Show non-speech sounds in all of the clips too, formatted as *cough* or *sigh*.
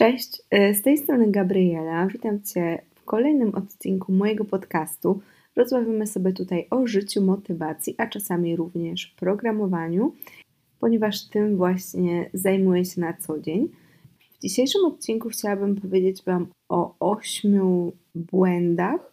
Cześć, y, z tej strony Gabriela. Witam Cię w kolejnym odcinku mojego podcastu. Rozmawiamy sobie tutaj o życiu, motywacji, a czasami również programowaniu, ponieważ tym właśnie zajmuję się na co dzień. W dzisiejszym odcinku chciałabym powiedzieć Wam o ośmiu błędach,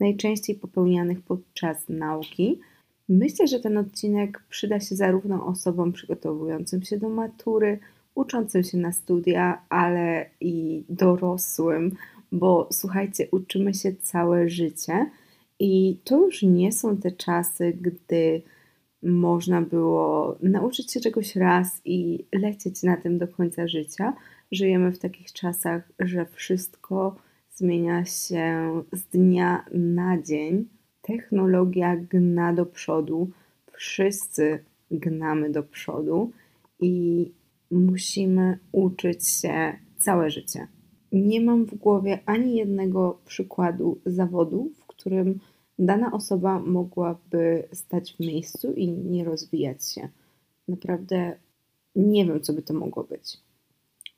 najczęściej popełnianych podczas nauki. Myślę, że ten odcinek przyda się zarówno osobom przygotowującym się do matury, uczącym się na studia, ale i dorosłym, bo słuchajcie, uczymy się całe życie i to już nie są te czasy, gdy można było nauczyć się czegoś raz i lecieć na tym do końca życia. Żyjemy w takich czasach, że wszystko zmienia się z dnia na dzień. Technologia gna do przodu, wszyscy gnamy do przodu i musimy uczyć się całe życie. Nie mam w głowie ani jednego przykładu zawodu, w którym dana osoba mogłaby stać w miejscu i nie rozwijać się. Naprawdę nie wiem, co by to mogło być.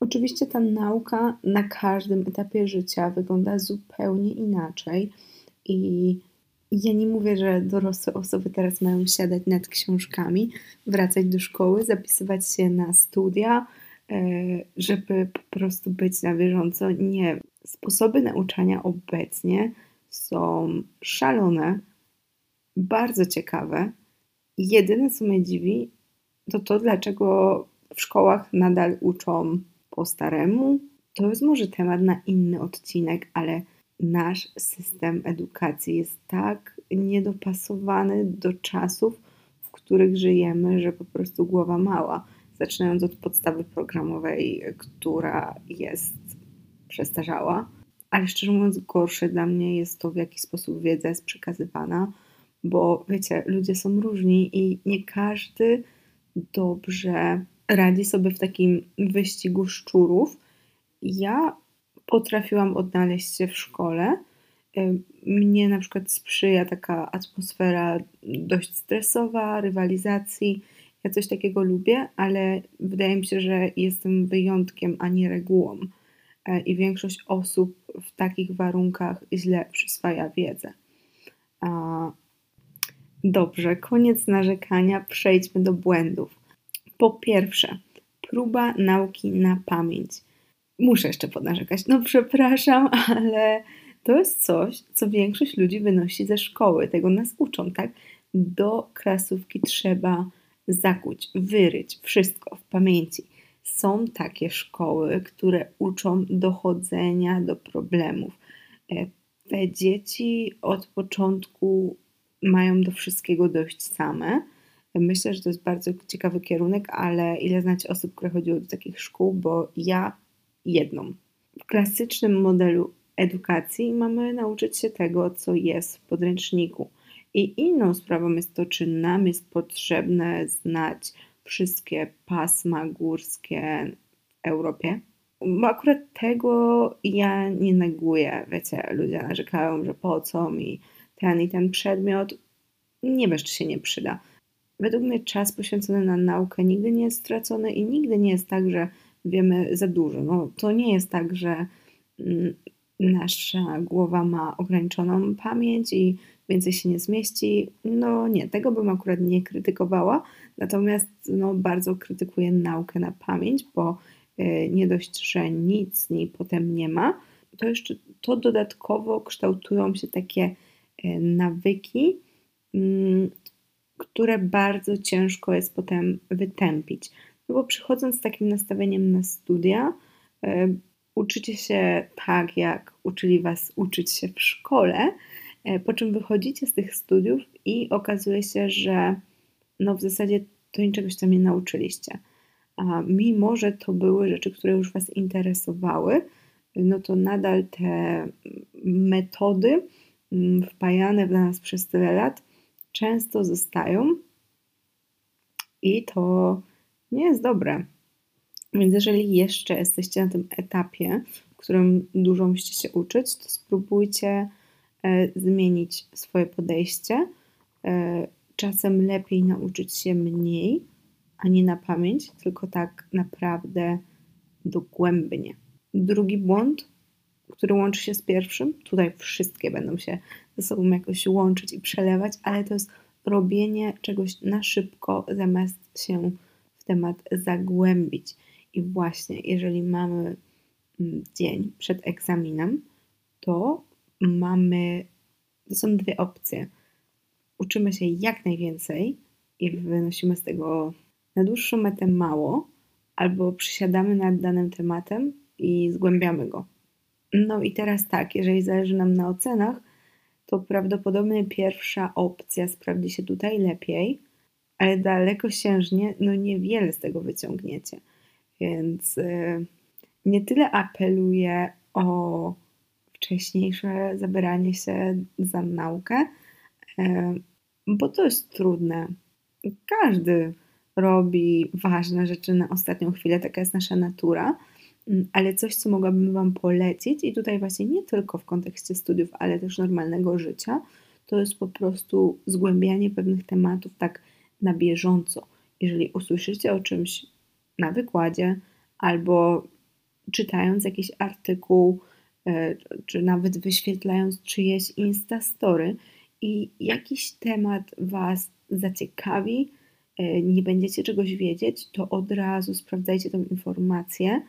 Oczywiście ta nauka na każdym etapie życia wygląda zupełnie inaczej i ja nie mówię, że dorosłe osoby teraz mają siadać nad książkami, wracać do szkoły, zapisywać się na studia, e, żeby po prostu być na bieżąco. Nie. Sposoby nauczania obecnie są szalone, bardzo ciekawe. Jedyne, co mnie dziwi, to to, dlaczego w szkołach nadal uczą po staremu. To jest może temat na inny odcinek, ale nasz system edukacji jest tak niedopasowany do czasów, w których żyjemy, że po prostu głowa mała. Zaczynając od podstawy programowej, która jest przestarzała, ale szczerze mówiąc, gorsze dla mnie jest to, w jaki sposób wiedza jest przekazywana, bo wiecie, ludzie są różni i nie każdy dobrze radzi sobie w takim wyścigu szczurów. Ja potrafiłam odnaleźć się w szkole. Mnie na przykład sprzyja taka atmosfera dość stresowa, rywalizacji. Ja coś takiego lubię, ale wydaje mi się, że jestem wyjątkiem, a nie regułą. E, I większość osób w takich warunkach źle przyswaja wiedzę. Dobrze, koniec narzekania, przejdźmy do błędów. Po pierwsze, próba nauki na pamięć muszę jeszcze ponarzekać. No przepraszam, *laughs* ale to jest coś, co większość ludzi wynosi ze szkoły. Tego nas uczą, tak? Do klasówki trzeba zakuć, wyryć wszystko w pamięci. Są takie szkoły, które uczą dochodzenia do problemów. E, te dzieci od początku mają do wszystkiego dość same. Myślę, że to jest bardzo ciekawy kierunek, ale ile znacie osób, które chodziły do takich szkół, bo ja jedną. W klasycznym modelu edukacji mamy nauczyć się tego, co jest w podręczniku. I inną sprawą jest to, czy nam jest potrzebne znać wszystkie pasma górskie w Europie. Bo akurat tego ja nie neguję. Wiecie, ludzie narzekają, że po co mi ten i ten przedmiot. Nie wiesz, czy się nie przyda. Według mnie czas poświęcony na naukę nigdy nie jest stracony i nigdy nie jest tak, że wiemy za dużo. No, to nie jest tak, że mm, nasza głowa ma ograniczoną pamięć i więcej się nie zmieści. No nie, tego bym akurat nie krytykowała, natomiast no, bardzo krytykuję naukę na pamięć, bo y, nie dość, że nic niej potem nie ma, to jeszcze to dodatkowo kształtują się takie y, nawyki, y, które bardzo ciężko jest potem wytępić. No bo przychodząc z takim nastawieniem na studia, e, uczycie się tak, jak uczyli Was uczyć się w szkole, e, po czym wychodzicie z tych studiów i okazuje się, że no w zasadzie to niczego się tam nie nauczyliście. A mimo, że to były rzeczy, które już Was interesowały, no to nadal te metody mm, wpajane w nas przez tyle lat często zostają i to nie jest dobre. Więc jeżeli jeszcze jesteście na tym etapie, w którym dużo musicie się uczyć, to spróbujcie e, zmienić swoje podejście. E, czasem lepiej nauczyć się mniej, a nie na pamięć, tylko tak naprawdę dogłębnie. Drugi błąd, który łączy się z pierwszym, tutaj wszystkie będą się ze sobą jakoś łączyć i przelewać, ale to jest robienie czegoś na szybko, zamiast się temat zagłębić. I właśnie, jeżeli mamy mm, dzień przed egzaminem, to mamy, to są dwie opcje. Uczymy się jak najwięcej i wynosimy z tego na dłuższą metę mało, albo przysiadamy nad danym tematem i zgłębiamy go. No i teraz tak, jeżeli zależy nam na ocenach, to prawdopodobnie pierwsza opcja sprawdzi się tutaj lepiej, ale dalekosiężnie no niewiele z tego wyciągniecie. Więc yy, nie tyle apeluję o wcześniejsze zabieranie się za naukę, yy, bo to jest trudne. Każdy robi ważne rzeczy na ostatnią chwilę, taka jest nasza natura. Mm, ale coś, co mogłabym Wam polecić, i tutaj właśnie nie tylko w kontekście studiów, ale też normalnego życia, to jest po prostu zgłębianie pewnych tematów tak na bieżąco. Jeżeli usłyszycie o czymś na wykładzie albo czytając jakiś artykuł, e, czy nawet wyświetlając czyjeś instastory i jakiś temat Was zaciekawi, e, nie będziecie czegoś wiedzieć, to od razu sprawdzajcie tą informację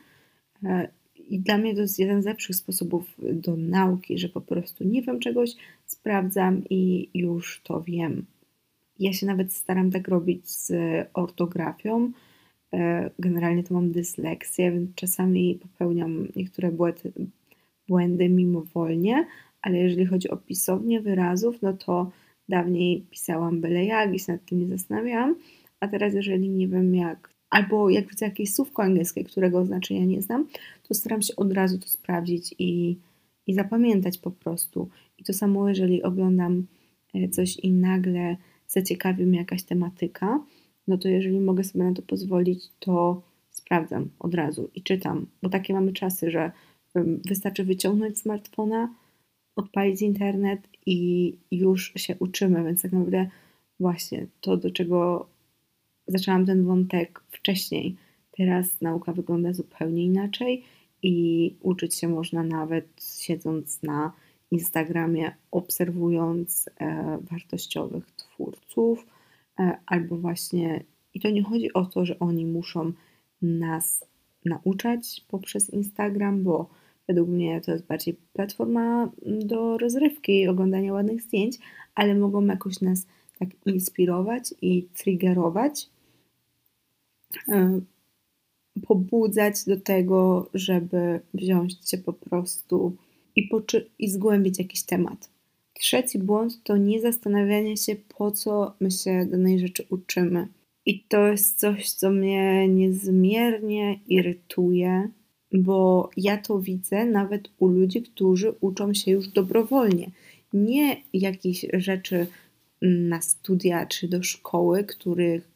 E, I dla mnie to jest jeden z lepszych sposobów do nauki, że po prostu nie wiem czegoś, sprawdzam i już to wiem. Ja się nawet staram tak robić z ortografią. E, generalnie to mam dysleksję, więc czasami popełniam niektóre błędy, błędy mimowolnie, ale jeżeli chodzi o pisownię wyrazów, no to dawniej pisałam byle jak i się nad tym nie zastanawiałam, a teraz jeżeli nie wiem jak albo jak widzę jakieś słówko angielskie, którego znaczenia nie znam, to staram się od razu to sprawdzić i, i zapamiętać po prostu. I to samo, jeżeli oglądam e, coś i nagle zaciekawi mnie jakaś tematyka, no to jeżeli mogę sobie na to pozwolić, to sprawdzam od razu i czytam, bo takie mamy czasy, że wystarczy wyciągnąć smartfona, odpalić internet i już się uczymy, więc tak naprawdę właśnie to, do czego zaczęłam ten wątek wcześniej. Teraz nauka wygląda zupełnie inaczej i uczyć się można nawet siedząc na Instagramie, obserwując e, wartościowych twórców, e, albo właśnie, i to nie chodzi o to, że oni muszą nas nauczać poprzez Instagram, bo według mnie to jest bardziej platforma do rozrywki oglądania ładnych zdjęć, ale mogą jakoś nas tak inspirować i triggerować E, pobudzać do tego, żeby wziąć się po prostu i, i zgłębić jakiś temat. Trzeci błąd to nie zastanawianie się, po co my się danej rzeczy uczymy. I to jest coś, co mnie niezmiernie irytuje, bo ja to widzę nawet u ludzi, którzy uczą się już dobrowolnie. Nie jakieś rzeczy na studia czy do szkoły, których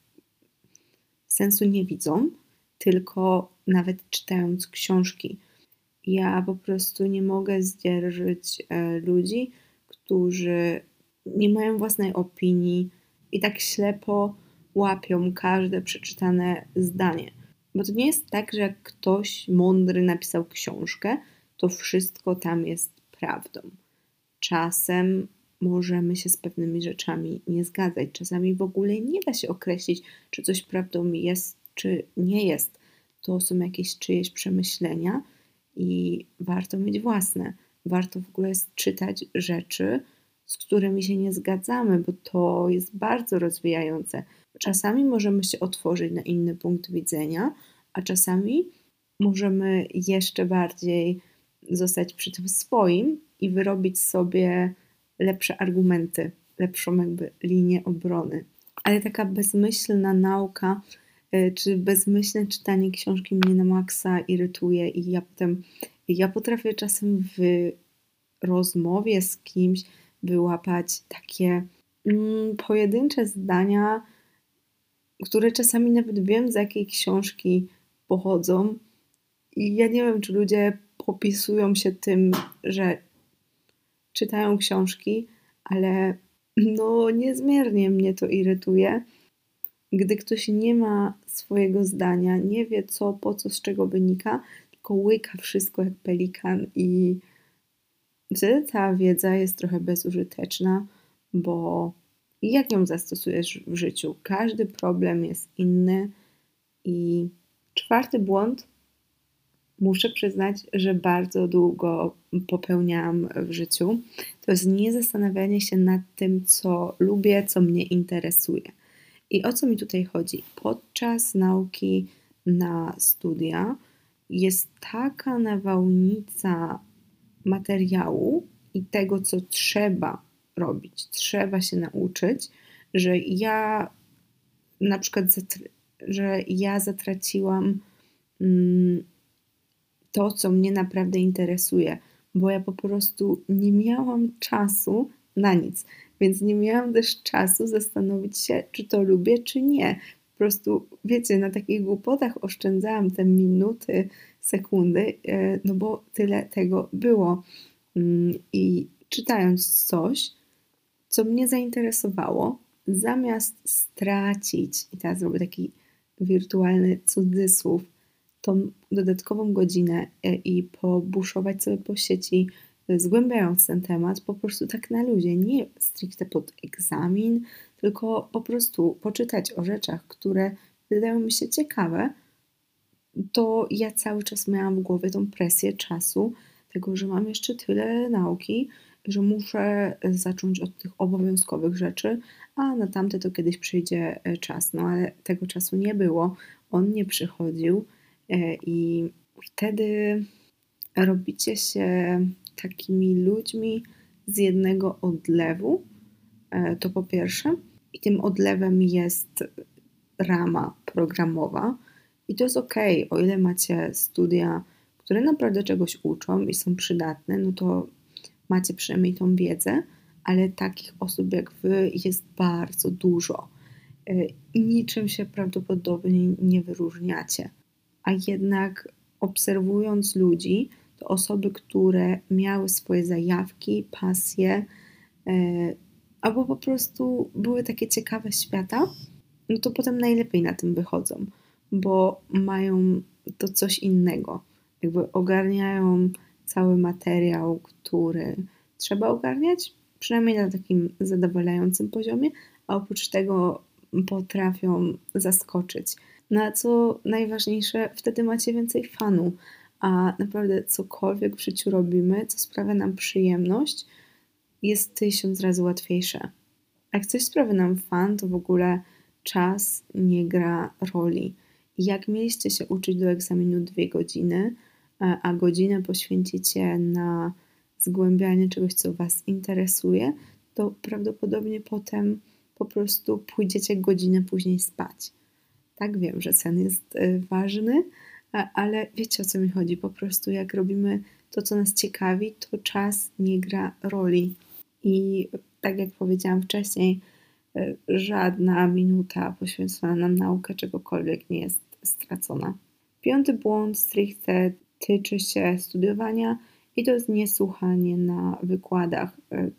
sensu nie widzą, tylko nawet czytając książki. Ja po prostu nie mogę zdzierżyć e, ludzi, którzy nie mają własnej opinii i tak ślepo łapią każde przeczytane zdanie. Bo to nie jest tak, że jak ktoś mądry napisał książkę, to wszystko tam jest prawdą. Czasem możemy się z pewnymi rzeczami nie zgadzać. Czasami w ogóle nie da się określić, czy coś prawdą jest, czy nie jest. To są jakieś czyjeś przemyślenia i warto mieć własne. Warto w ogóle czytać rzeczy, z którymi się nie zgadzamy, bo to jest bardzo rozwijające. Czasami możemy się otworzyć na inny punkt widzenia, a czasami możemy jeszcze bardziej zostać przy tym swoim i wyrobić sobie lepsze argumenty, lepszą jakby linię obrony. Ale taka bezmyślna nauka, y, czy bezmyślne czytanie książki mnie na maksa irytuje i ja potem, ja potrafię czasem w rozmowie z kimś wyłapać takie mm, pojedyncze zdania, które czasami nawet wiem z jakiej książki pochodzą. I ja nie wiem, czy ludzie popisują się tym, że czytają książki, ale no niezmiernie mnie to irytuje, gdy ktoś nie ma swojego zdania, nie wie co, po co, z czego wynika, tylko łyka wszystko jak pelikan i wtedy ta wiedza jest trochę bezużyteczna, bo jak ją zastosujesz w życiu? Każdy problem jest inny i czwarty błąd muszę przyznać, że bardzo długo popełniałam w życiu. To jest nie zastanawianie się nad tym, co lubię, co mnie interesuje. I o co mi tutaj chodzi? Podczas nauki na studia jest taka nawałnica materiału i tego, co trzeba robić, trzeba się nauczyć, że ja na przykład, że ja zatraciłam mm, to, co mnie naprawdę interesuje, bo ja po prostu nie miałam czasu na nic, więc nie miałam też czasu zastanowić się, czy to lubię, czy nie. Po prostu, wiecie, na takich głupotach oszczędzałam te minuty, sekundy, e, no bo tyle tego było. Mm, I czytając coś, co mnie zainteresowało, zamiast stracić, i teraz zrobię taki wirtualny cudzysłów, tą dodatkową godzinę e, i pobuszować sobie po sieci, zgłębiając ten temat, po prostu tak na luzie, nie stricte pod egzamin, tylko po prostu poczytać o rzeczach, które wydają mi się ciekawe, to ja cały czas miałam w głowie tą presję czasu, tego, że mam jeszcze tyle nauki, że muszę zacząć od tych obowiązkowych rzeczy, a na tamte to kiedyś przyjdzie e, czas. No ale tego czasu nie było, on nie przychodził. E, I wtedy robicie się takimi ludźmi z jednego odlewu. E, to po pierwsze. I tym odlewem jest rama programowa. I to jest ok, o ile macie studia, które naprawdę czegoś uczą i są przydatne, no to macie przynajmniej tą wiedzę, ale takich osób jak wy jest bardzo dużo. E, niczym się prawdopodobnie nie wyróżniacie a jednak obserwując ludzi, to osoby, które miały swoje zajawki, pasje, e, albo po prostu były takie ciekawe świata, no to potem najlepiej na tym wychodzą, bo mają to coś innego. Jakby ogarniają cały materiał, który trzeba ogarniać, przynajmniej na takim zadowalającym poziomie, a oprócz tego potrafią zaskoczyć no a co najważniejsze, wtedy macie więcej fanu, a naprawdę cokolwiek w życiu robimy, co sprawia nam przyjemność, jest tysiąc razy łatwiejsze. Jak coś sprawia nam fan, to w ogóle czas nie gra roli. Jak mieliście się uczyć do egzaminu dwie godziny, a godzinę poświęcicie na zgłębianie czegoś, co Was interesuje, to prawdopodobnie potem po prostu pójdziecie godzinę później spać. Tak, wiem, że sen jest e, ważny, ale wiecie o co mi chodzi. Po prostu jak robimy to, co nas ciekawi, to czas nie gra roli. I tak jak powiedziałam wcześniej, e, żadna minuta poświęcona na naukę czegokolwiek nie jest stracona. Piąty błąd stricte tyczy się studiowania i to jest niesłuchanie na wykładach. E,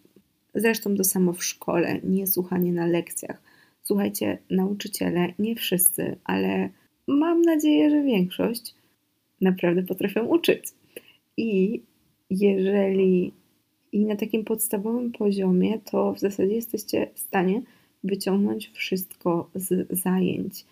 zresztą to samo w szkole, niesłuchanie na lekcjach. Słuchajcie, nauczyciele, nie wszyscy, ale mam nadzieję, że większość naprawdę potrafią uczyć. I jeżeli i na takim podstawowym poziomie, to w zasadzie jesteście w stanie wyciągnąć wszystko z zajęć.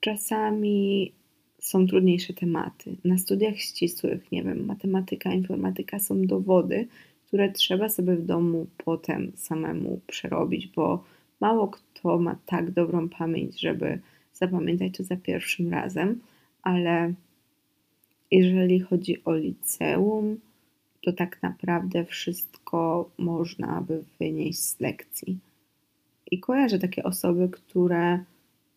Czasami są trudniejsze tematy. Na studiach ścisłych, nie wiem, matematyka, informatyka są dowody, które trzeba sobie w domu potem samemu przerobić, bo mało kto ma tak dobrą pamięć, żeby zapamiętać to za pierwszym razem, ale jeżeli chodzi o liceum, to tak naprawdę wszystko można by wynieść z lekcji. I kojarzę takie osoby, które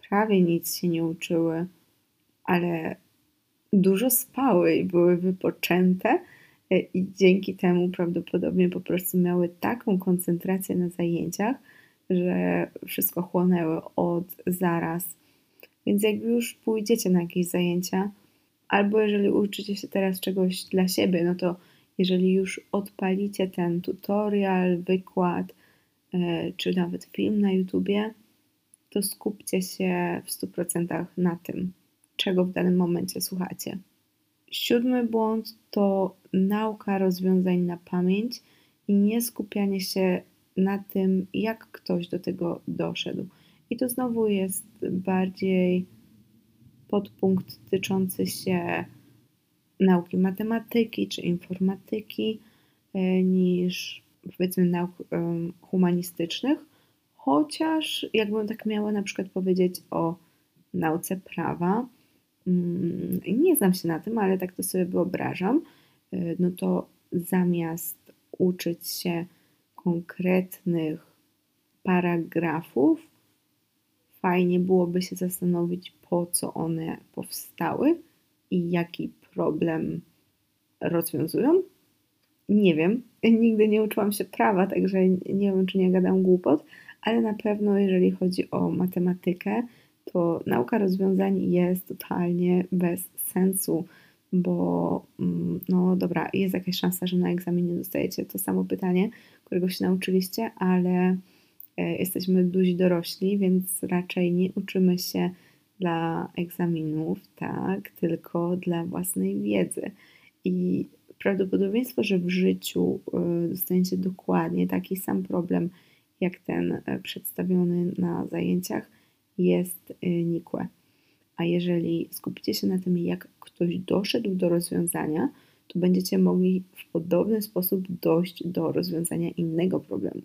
prawie nic się nie uczyły, ale dużo spały i były wypoczęte, i dzięki temu prawdopodobnie po prostu miały taką koncentrację na zajęciach, że wszystko chłonęły od zaraz. Więc jakby już pójdziecie na jakieś zajęcia, albo jeżeli uczycie się teraz czegoś dla siebie, no to jeżeli już odpalicie ten tutorial, wykład, yy, czy nawet film na YouTubie, to skupcie się w 100% na tym, czego w danym momencie słuchacie. Siódmy błąd to nauka rozwiązań na pamięć i nie skupianie się na tym, jak ktoś do tego doszedł. I to znowu jest bardziej podpunkt dotyczący się nauki matematyki czy informatyki e, niż powiedzmy nauk humanistycznych, chociaż jakbym tak miała na przykład powiedzieć o nauce prawa, mm, nie znam się na tym, ale tak to sobie wyobrażam, e, no to zamiast uczyć się konkretnych paragrafów, fajnie byłoby się zastanowić, po co one powstały i jaki problem rozwiązują. Nie wiem, *laughs* nigdy nie uczyłam się prawa, także nie wiem, czy nie gadam głupot, ale na pewno, jeżeli chodzi o matematykę, to nauka rozwiązań jest totalnie bez sensu, bo mm, no dobra, jest jakaś szansa, że na egzaminie dostajecie to samo pytanie, którego się nauczyliście, ale jesteśmy dość dorośli, więc raczej nie uczymy się dla egzaminów, tak, tylko dla własnej wiedzy. I prawdopodobieństwo, że w życiu e, dostaniecie dokładnie taki sam problem, jak ten e, przedstawiony na zajęciach, jest nikłe. A jeżeli skupicie się na tym, jak ktoś doszedł do rozwiązania, to będziecie mogli w podobny sposób dojść do rozwiązania innego problemu.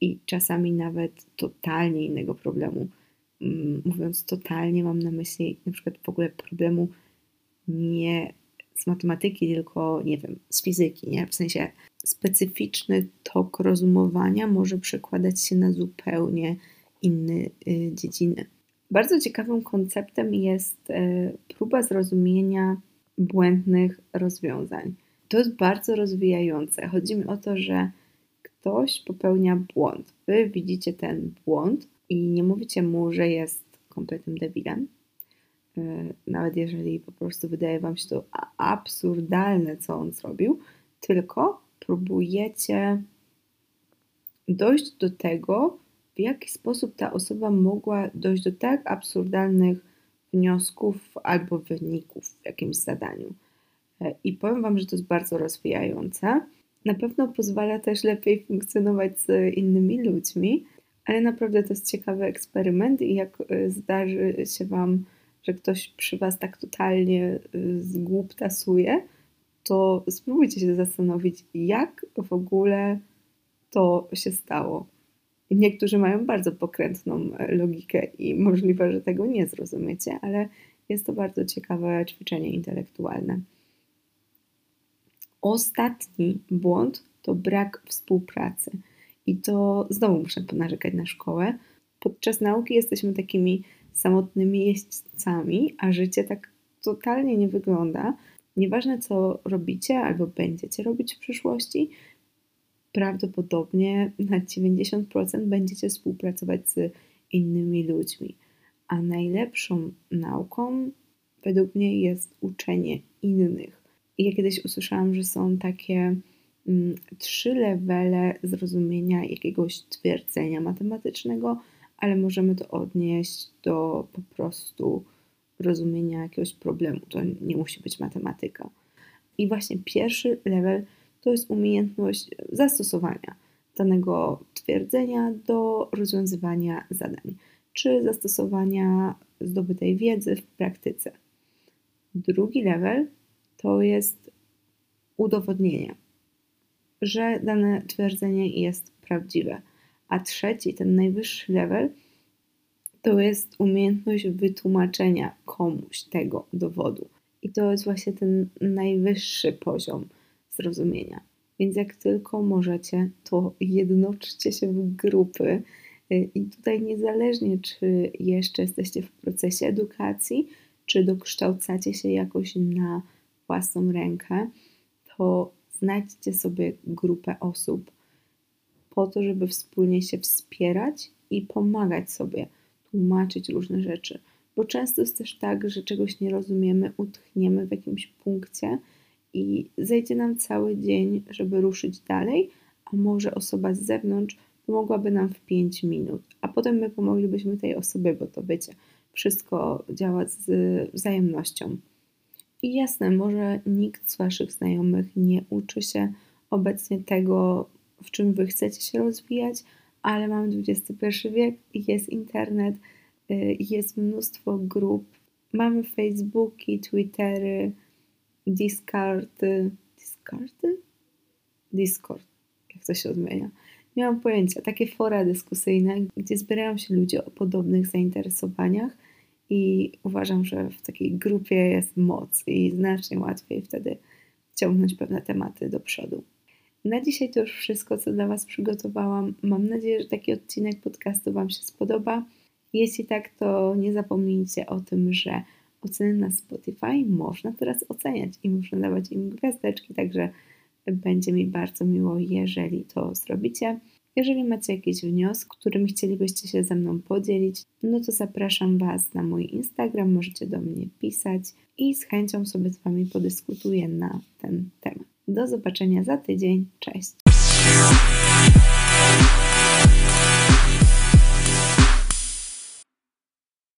I czasami nawet totalnie innego problemu. Mm, mówiąc totalnie, mam na myśli na przykład w ogóle problemu nie z matematyki, tylko nie wiem, z fizyki, nie? W sensie specyficzny tok rozumowania może przekładać się na zupełnie inne y, dziedziny. Bardzo ciekawym konceptem jest e, próba zrozumienia błędnych rozwiązań. To jest bardzo rozwijające. Chodzi mi o to, że ktoś popełnia błąd. Wy widzicie ten błąd i nie mówicie mu, że jest kompletnym debilem. E, nawet jeżeli po prostu wydaje Wam się to absurdalne, co on zrobił, tylko próbujecie dojść do tego, w jaki sposób ta osoba mogła dojść do tak absurdalnych wniosków albo wyników w jakimś zadaniu. E, I powiem Wam, że to jest bardzo rozwijające. Na pewno pozwala też lepiej funkcjonować z innymi ludźmi, ale naprawdę to jest ciekawy eksperyment i jak e, zdarzy się Wam, że ktoś przy Was tak totalnie e, zgłuptasuje, to spróbujcie się zastanowić, jak w ogóle to się stało. Niektórzy mają bardzo pokrętną e, logikę i możliwe, że tego nie zrozumiecie, ale jest to bardzo ciekawe ćwiczenie intelektualne. Ostatni błąd to brak współpracy. I to znowu muszę ponarzekać na szkołę. Podczas nauki jesteśmy takimi samotnymi jeźdźcami, a życie tak totalnie nie wygląda. Nieważne co robicie albo będziecie robić w przyszłości, prawdopodobnie na 90% będziecie współpracować z innymi ludźmi. A najlepszą nauką według mnie jest uczenie innych. I ja kiedyś usłyszałam, że są takie mm, trzy levele zrozumienia jakiegoś twierdzenia matematycznego, ale możemy to odnieść do po prostu rozumienia jakiegoś problemu. To nie musi być matematyka. I właśnie pierwszy level to jest umiejętność zastosowania danego twierdzenia do rozwiązywania zadań, czy zastosowania zdobytej wiedzy w praktyce. Drugi level to jest udowodnienie, że dane twierdzenie jest prawdziwe. A trzeci, ten najwyższy level, to jest umiejętność wytłumaczenia komuś tego dowodu. I to jest właśnie ten najwyższy poziom zrozumienia. Więc jak tylko możecie, to jednoczcie się w grupy. I tutaj niezależnie, czy jeszcze jesteście w procesie edukacji, czy dokształcacie się jakoś na własną rękę, to znajdźcie sobie grupę osób po to, żeby wspólnie się wspierać i pomagać sobie, tłumaczyć różne rzeczy. Bo często jest też tak, że czegoś nie rozumiemy, utchniemy w jakimś punkcie i zejdzie nam cały dzień, żeby ruszyć dalej, a może osoba z zewnątrz pomogłaby nam w 5 minut, a potem my pomoglibyśmy tej osobie, bo to wiecie, wszystko działa z wzajemnością. I jasne, może nikt z Waszych znajomych nie uczy się obecnie tego, w czym Wy chcecie się rozwijać, ale mamy XXI wiek, jest internet, y, jest mnóstwo grup, mamy Facebooki, Twittery, Discardy, Discardy? Discord, jak to się odmienia. Nie mam pojęcia. Takie fora dyskusyjne, gdzie zbierają się ludzie o podobnych zainteresowaniach i uważam, że w takiej grupie jest moc i znacznie łatwiej wtedy ciągnąć pewne tematy do przodu. Na dzisiaj to już wszystko, co dla Was przygotowałam. Mam nadzieję, że taki odcinek podcastu Wam się spodoba. Jeśli tak, to nie zapomnijcie o tym, że oceny na Spotify można teraz oceniać i można dawać im gwiazdeczki, także będzie mi bardzo miło, jeżeli to zrobicie. Jeżeli macie jakiś wniosek, którym chcielibyście się ze mną podzielić, no to zapraszam Was na mój Instagram, możecie do mnie pisać i z chęcią sobie z Wami podyskutuję na ten temat. Do zobaczenia za tydzień. Cześć!